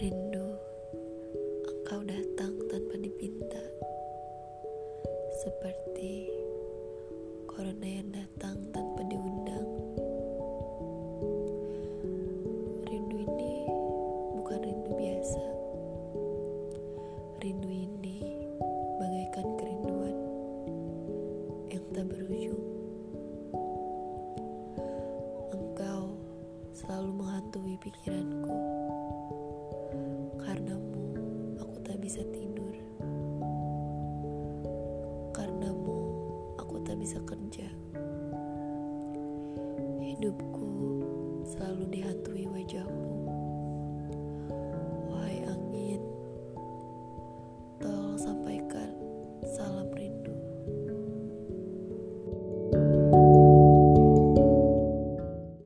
Rindu, engkau datang tanpa dipinta, seperti corona yang datang tanpa diundang. Rindu ini bukan rindu biasa, rindu ini bagaikan kerinduan yang tak berujung. Engkau selalu menghantui pikiranku. bisa tidur. Karenamu aku tak bisa kerja. Hidupku selalu dihantui wajahmu. Wahai angin tolong sampaikan salam